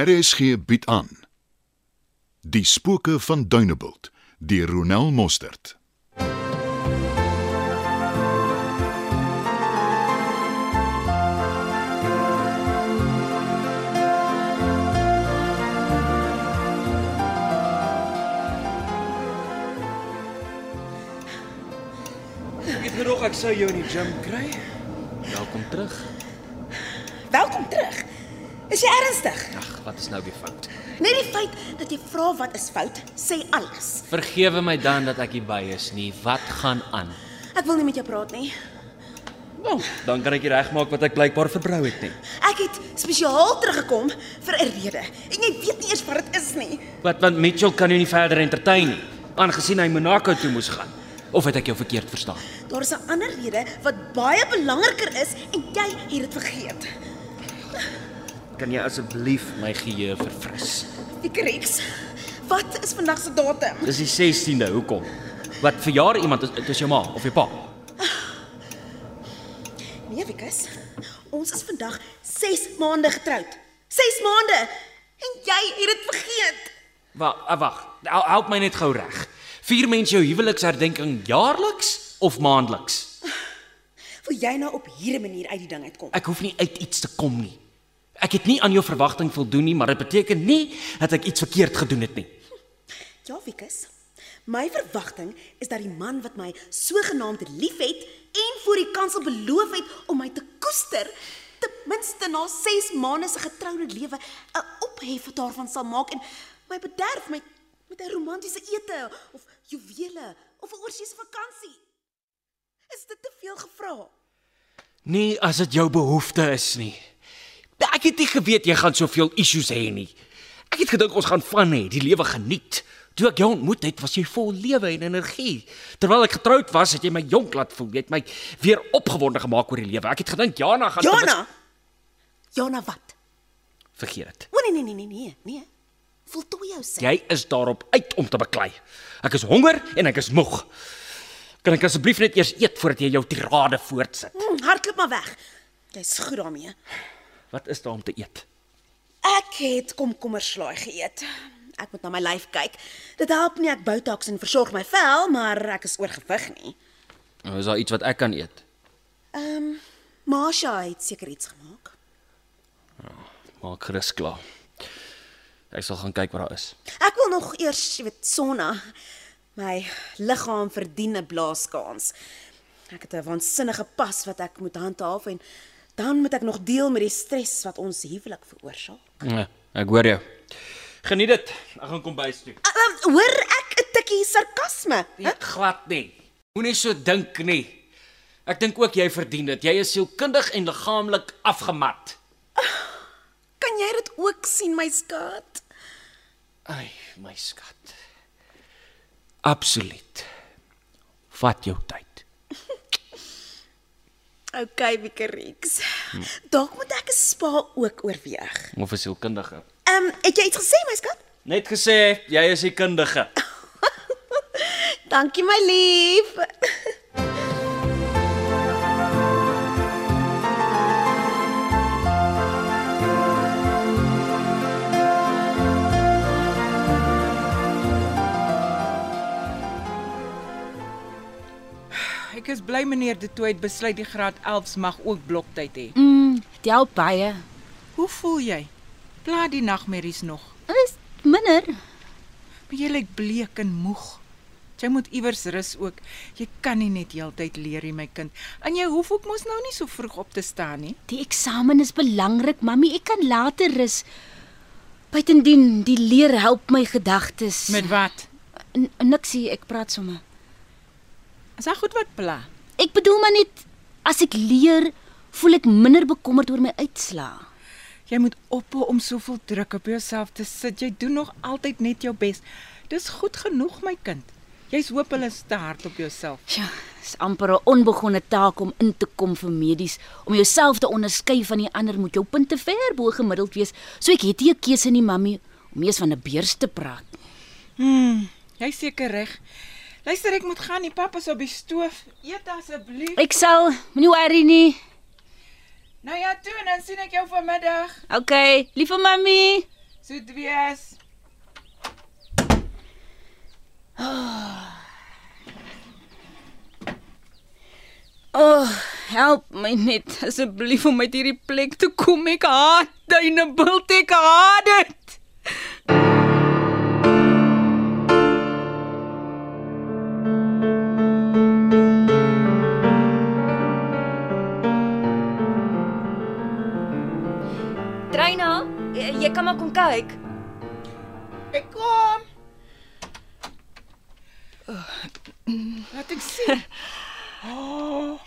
RSG bied aan Die spooke van Dunebuld deur Ronel Mostert. Ek het gedog ek sou jou in die gym kry. Welkom terug. Welkom terug. Is jy ernstig? Ag, wat is nou weer fout? Net die feit dat jy vra wat is fout, sê alles. Vergewe my dan dat ek hier by is nie. Wat gaan aan? Ek wil nie met jou praat nie. Nou, dan kan ek dit regmaak wat ek blykbaar verbrou het nie. Ek het spesiaal teruggekom vir 'n rede en jy weet nie eers wat dit is nie. Wat want Mitchell kan jou nie verder entertain nie, aangesien hy Monaco toe moes gaan. Of het ek jou verkeerd verstaan? Daar is 'n ander rede wat baie belangriker is en jy het dit vergeet. Kan jy asseblief my geheue verfris? Fikrex. Wat is vandag se datum? Dis die 16de, hoekom? Wat verjaar iemand is, is jou ma of jou pa? Nee, Wikus. Ons is vandag 6 maande getroud. 6 maande. En jy het dit vergeet. Wag, ah, wag. Hel- Help my net gou reg. Vier mense jou huweliksherdenking jaarliks of maandeliks? Wil jy nou op hierdie manier uit die ding uitkom? Ek hoef nie uit iets te kom nie. Ek het nie aan jou verwagting voldoen nie, maar dit beteken nie dat ek iets verkeerd gedoen het nie. Ja, Wikus. My verwagting is dat die man wat my sogenaamd liefhet en voor die kansel beloof het om my te koester, ten minste na 6 maande se getroude lewe 'n ophef daarvan sal maak en my bederf met met 'n romantiese ete of juwele of 'n oorseese vakansie. Is dit te veel gevra? Nie as dit jou behoefte is nie. Ek het nie geweet jy gaan soveel issues hê nie. Ek het gedink ons gaan van hê, die lewe geniet. Toe ek jou ontmoet het, was jy vol lewe en energie. Terwyl ek getroud was, het jy my jonk laat voel. Jy het my weer opgewonde gemaak oor die lewe. Ek het gedink Jana gaan Jana. Jana wat? vergeet dit. O nee nee nee nee nee, nee. Voltooi jou sin. Jy is daarop uit om te beklei. Ek is honger en ek is moeg. Kan ek asseblief net eers eet voordat jy jou tirade voortsit? Hm, hardloop maar weg. Jy's goed daarmee. Wat is daar om te eet? Ek het komkommerslaai geëet. Ek moet na my lyf kyk. Dit help nie ek botox en versorg my vel, maar ek is oorgewig nie. Nou is daar iets wat ek kan eet. Ehm, um, Masha het seker iets gemaak. Maak gerus klaar. Ek sal gaan kyk wat daar is. Ek wil nog eers, jy weet, sonna. My liggaam verdien 'n blaaskans. Ek het 'n waansinnige pas wat ek moet handhaaf en dan moet ek nog deel met die stres wat ons huwelik veroorsaak. Ja, ek hoor jou. Geniet dit. Ek gaan kom bys toe. Uh, hoor ek 'n tikkie sarkasme? Nee, glad nie. Moenie so dink nie. Ek dink ook jy verdien dit. Jy is sielkundig en liggaamlik afgemat. Kan jy dit ook sien, my skat? Ai, my skat. Absoluut. Vat jou tyd. Okay, Wikerix. Dalk moet ek 'n spa ook oorweeg. Of 'n sielkundige. Ehm, um, het jy iets gesê, my skat? Net gesê jy is die kundige. Dankie my lief. Bly meneer De Tooy het besluit die graad 11s mag ook bloktyd hê. Mm, dit help baie. Hoe voel jy? Pla die nagmerries nog? Is minder. Maar jy lyk bleek en moeg. Jy moet iewers rus ook. Jy kan nie net heeltyd leer nie, my kind. En jy hoef ook mos nou nie so vroeg op te staan nie. Die eksamen is belangrik, mami. Ek kan later rus. Buitendien, die leer help my gedagtes. Met wat? N niksie, ek praat sommer. Is dit goed wat pla? Ek bedoel maar net as ek leer, voel ek minder bekommerd oor my uitslae. Jy moet ophou om soveel druk op jouself te sit. Jy doen nog altyd net jou bes. Dis goed genoeg, my kind. Jy's hoop hulle te hard op jouself. Ja, is amper 'n onbegonne taak om in te kom vir medies, om jouself te onderskei van die ander moet jou punte ver bo gemiddeld wees. So ek het nie 'n keuse nie, mami, om eers van 'n beurs te praat. Hm, jy's seker reg. Luister, ek moet gaan. Die pap is op die stoof. Eet asseblief. Ek sal, moenie worry nie. Nou ja, toe en dan sien ek jou vanmiddag. Okay, liewe mami. Soet wees. Oh, help my net asseblief om uit hierdie plek te kom. Ek haat dyne bult ek haat dit. Jy kan maar kom kyk. Ek kom. Laat ek sien. Oh.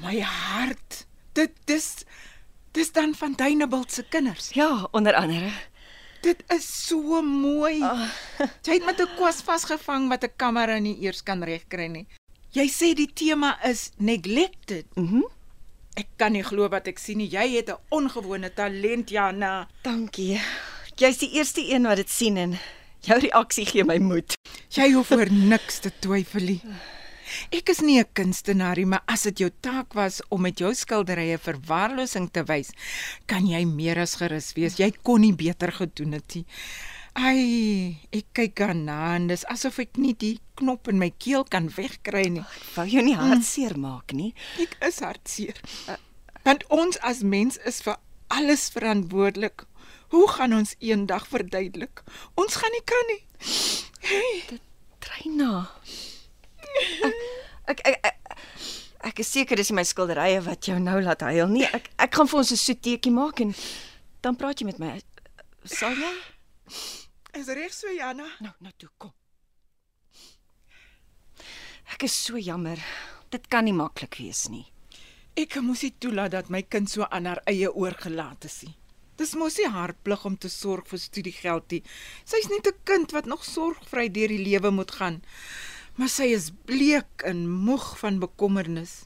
My hart. Dit dis dis dan van Duinebult se kinders. Ja, onder andere. Dit is so mooi. Oh. Jy het met 'n kwas vasgevang wat 'n kamera nie eers kan regkry nie. Jy sê die tema is neglected. Mhm. Mm Ek kan nie glo wat ek sien nie. Jy het 'n ongewone talent, Jana. Dankie. Jy's die eerste een wat dit sien en jou reaksie gee my moed. Jy hoef oor niks te twyfel nie. Ek is nie 'n kunstenaar nie, maar as dit jou taak was om met jou skilderye verwaarlosing te wys, kan jy meer as gerus wees. Jy kon nie beter gedoen het nie. Ai, ek kyk aan en dis asof ek nie die knop in my keel kan wegkry nie. Wou jou nie hartseer maak nie. Ek is hartseer. Want ons as mens is vir alles verantwoordelik. Hoe gaan ons eendag verduidelik? Ons gaan nie kan nie. Hey, Treina. Ek ek ek, ek is seker dis my skilderye wat jou nou laat huil nie. Ek ek gaan vir ons 'n soetetjie maak en dan praat jy met my. Sal jy? Is reg so, Jana? Nou, nou toe kom. Ek is so jammer. Dit kan nie maklik wees nie. Ek moes nie toelaat dat my kind so aan haar eie oorgelaat is nie. Dis mos nie haar plig om te sorg vir studiegeld nie. Sy's net 'n kind wat nog sorgvry deur die lewe moet gaan. Maar sy is bleek en moeg van bekommernis.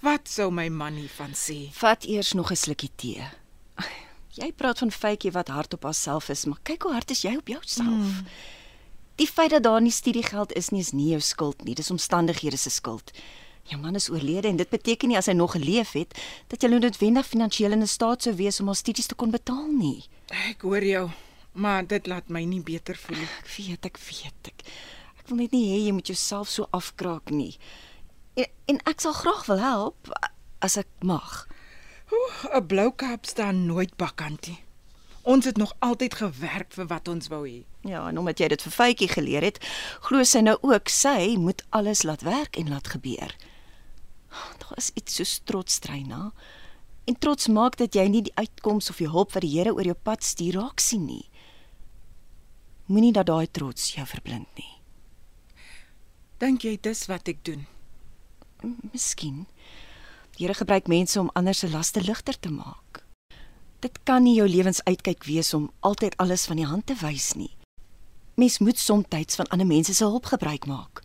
Wat sou my man hiervan sê? Vat eers nog 'n slukkie tee. Jy praat van Faitjie wat hard op haarself is, maar kyk hoe hard is jy op jouself. Mm. Die feit dat daar nie studiegeld is nie is nie jou skuld nie, dis omstandighede se skuld. Jou man is oorlede en dit beteken nie as hy nog geleef het dat jy noodwendig finansiëel in 'n staat sou wees om haar studies te kon betaal nie. Ek hoor jou, maar dit laat my nie beter voel nie. Ek weet, ek weet ek. Ek wil net nie hê jy moet jouself so afkraak nie. En, en ek sal graag wil help as ek mag. 'n blou kaap staan nooit bakkantie. Ons het nog altyd gewerk vir wat ons wou hê. Ja, en omdat jy dit vir Faitjie geleer het, glo sy nou ook sy moet alles laat werk en laat gebeur. Daar is iets so trots Treina. En trots maak dat jy nie die uitkoms of die hulp wat die Here oor jou pad stuur raak sien nie. Moenie dat daai trots jou verblind nie. Dink jy dis wat ek doen? Miskien. Die Here gebruik mense om ander se laste ligter te maak. Dit kan nie jou lewensuitkyk wees om altyd alles van die hand te wys nie. Mens moet soms van ander mense se hulp gebruik maak.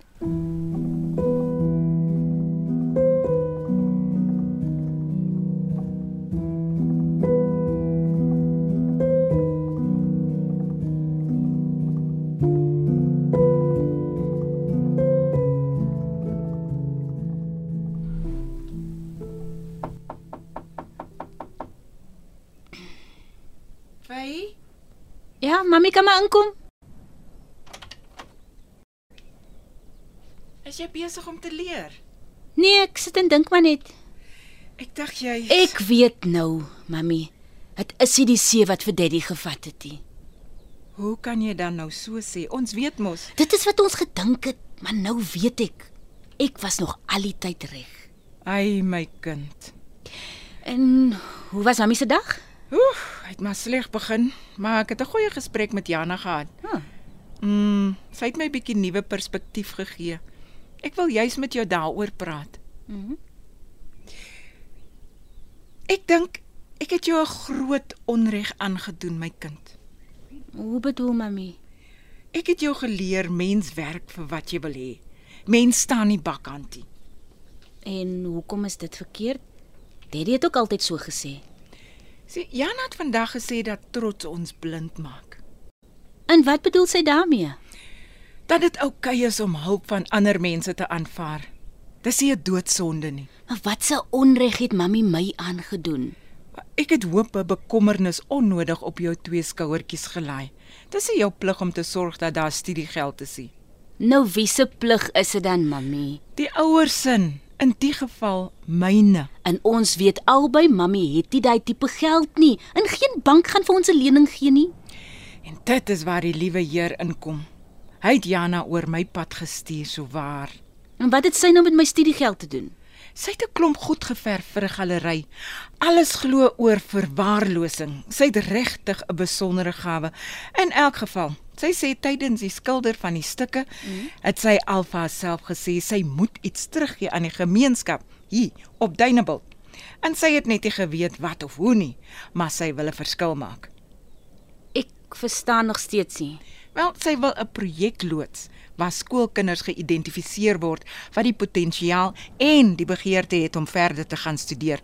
Fay, Ja, mami kan maar inkom. is jy besig om te leer? Nee, ek sit en dink maar net. Ek dink jy Ek weet nou, mami. Dit is nie die see wat vir daddy gevat het nie. Hoe kan jy dan nou so sê? Ons weet mos. Dit is wat ons gedink het, maar nou weet ek. Ek was nog al die tyd reg. Ai my kind. En hoe was mami se dag? Oef, hy het maar sleg begin, maar ek het 'n goeie gesprek met Jana gehad. Huh. Mm, sy het my 'n bietjie nuwe perspektief gegee. Ek wil juis met jou daaroor praat. Mhm. Ek dink ek het jou 'n groot onreg aangedoen, my kind. Hoe bedoel mami? Ek het jou geleer mens werk vir wat jy wil hê. Mens staan nie bakkantie. En hoekom is dit verkeerd? Daddy het ook altyd so gesê. Sê Jana het vandag gesê dat trots ons blind maak. En wat bedoel sy daarmee? Dat dit oukei okay is om hulp van ander mense te aanvaar. Dis nie 'n doodsonde nie. Maar wat se onreg het mami my aangedoen? Ek het hoop 'n bekommernis onnodig op jou twee skouertjies gelaai. Dis jou plig om te sorg dat daar studiegeld is nie. Nou wie se plig is dit dan, mami? Die ouers sin, in die geval myne. En ons weet albei mami het nie daai tipe geld nie. En geen bank gaan vir ons 'n lening gee nie. En dit is waar die liewe Heer inkom. Hy het Jana oor my pad gestuur so waar. En wat het sy nou met my studiegeld te doen? Sy het 'n klomp goed geverf vir 'n galery. Alles glo oor verwaarlosing. Sy het regtig 'n besondere gawe. In elk geval, sy sê tydens die skilder van die stukke, mm. het sy Alfa self gesê sy moet iets teruggee aan die gemeenskap hier op Duinebult. En sy het net nie geweet wat of hoe nie, maar sy wil 'n verskil maak. Ek verstaan nog steeds nie. Wel, sy wil 'n projek loods waar skoolkinders geïdentifiseer word wat die potensiaal en die begeerte het om verder te gaan studeer.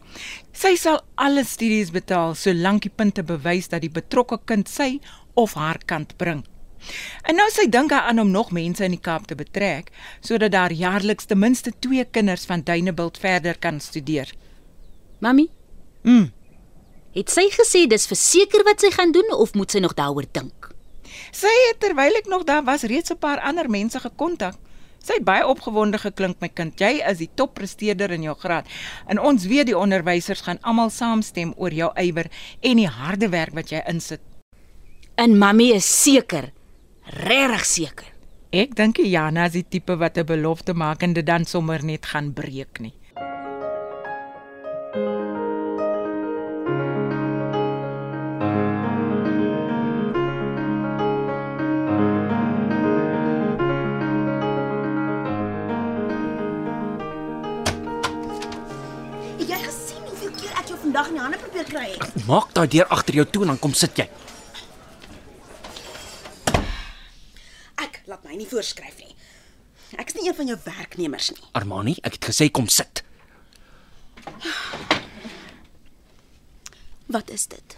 Sy sal alle studies betaal solank die punte bewys dat die betrokke kind sy of haar kant bring. En nou sy dink aan om nog mense in die Kaap te betrek sodat daar jaarliks ten minste 2 kinders van Duinebult verder kan studeer. Mami, Mm. het sy gesê dis verseker wat sy gaan doen of moet sy nog daaroor dink? Sy het terwyl ek nog daar was reeds 'n paar ander mense gekontak. Sy het baie opgewonde geklink my kind. Jy is die toppresteerder in jou graad. En ons weet die onderwysers gaan almal saamstem oor jou ywer en die harde werk wat jy insit. En mami is seker, regtig seker. Ek dink Jana is die tipe wat 'n belofte maak en dit dan sommer net gaan breek nie. Het jy gesien hoeveel keer ek jou vandag in die hande probeer kry het? Maak daai deur agter jou toe en dan kom sit jy. Ek laat my nie voorskryf nie. Ek is nie een van jou werknemers nie. Armani, ek het gesê kom sit. Wat is dit?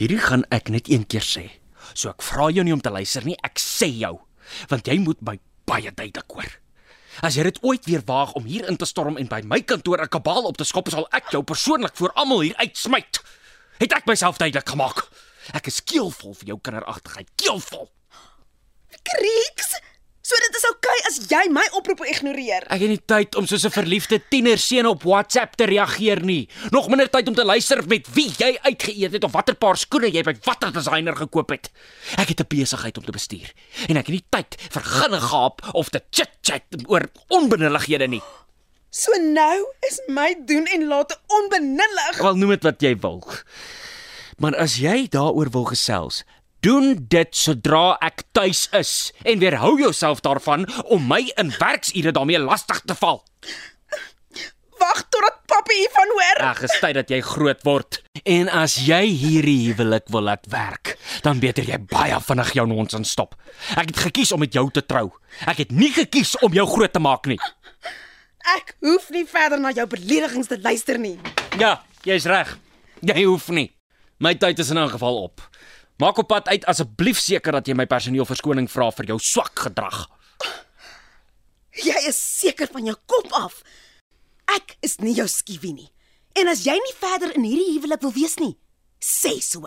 Hierdie gaan ek net een keer sê. So ek vra jou nie om te luister nie, ek sê jou, want jy moet my baie duidelik hoor. As jy dit ooit weer waag om hier in te storm en by my kantoor 'n kabaal op te skop, sal ek jou persoonlik voor almal hier uitsmyt. Het ek myself duidelik gemaak? Ek is keelvol vir jou kinderagtigheid, keelvol. Krieks. So dit is oukei okay as jy my oproepe ignoreer. Ek het nie tyd om soos 'n verliefde tienerseun op WhatsApp te reageer nie. Nog minder tyd om te luister met wie jy uitgeëet het of watter paar skoene jy by watter designer gekoop het. Ek het 'n besigheid om te bestuur en ek het nie tyd vir ginnegaap of te chit-chat oor onbenullighede nie. So nou is my doen en late onbenullig. Wel noem dit wat jy wil. Maar as jy daaroor wil gesels, doen dit sodra ek tuis is en weerhou jouself daarvan om my in werksure daarmee lastig te val. Wag totdat pappa hiervan hoor. Ag, is tyd dat jy groot word. En as jy hierdie huwelik wil laat werk, dan beter jy baie vinnig jou nonsens stop. Ek het gekies om met jou te trou. Ek het nie gekies om jou groot te maak nie. Ek hoef nie verder na jou beledigings te luister nie. Ja, jy's reg. Jy hoef nie. My tyd is in 'n geval op. Maak op pad uit asseblief seker dat jy my personeel verskoning vra vir jou swak gedrag. Jy is seker van jou kop af. Ek is nie jou skiewie nie. En as jy nie verder in hierdie huwelik wil wees nie, sê so.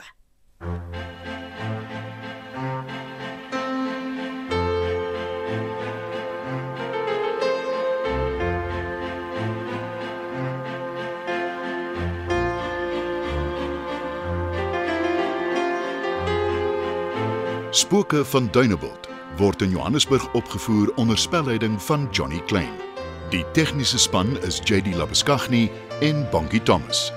Spooke van Dunebuld word in Johannesburg opgevoer onder spelleiding van Johnny Klein. Die tegniese span is JD Labuskaghni en Bongie Thomas.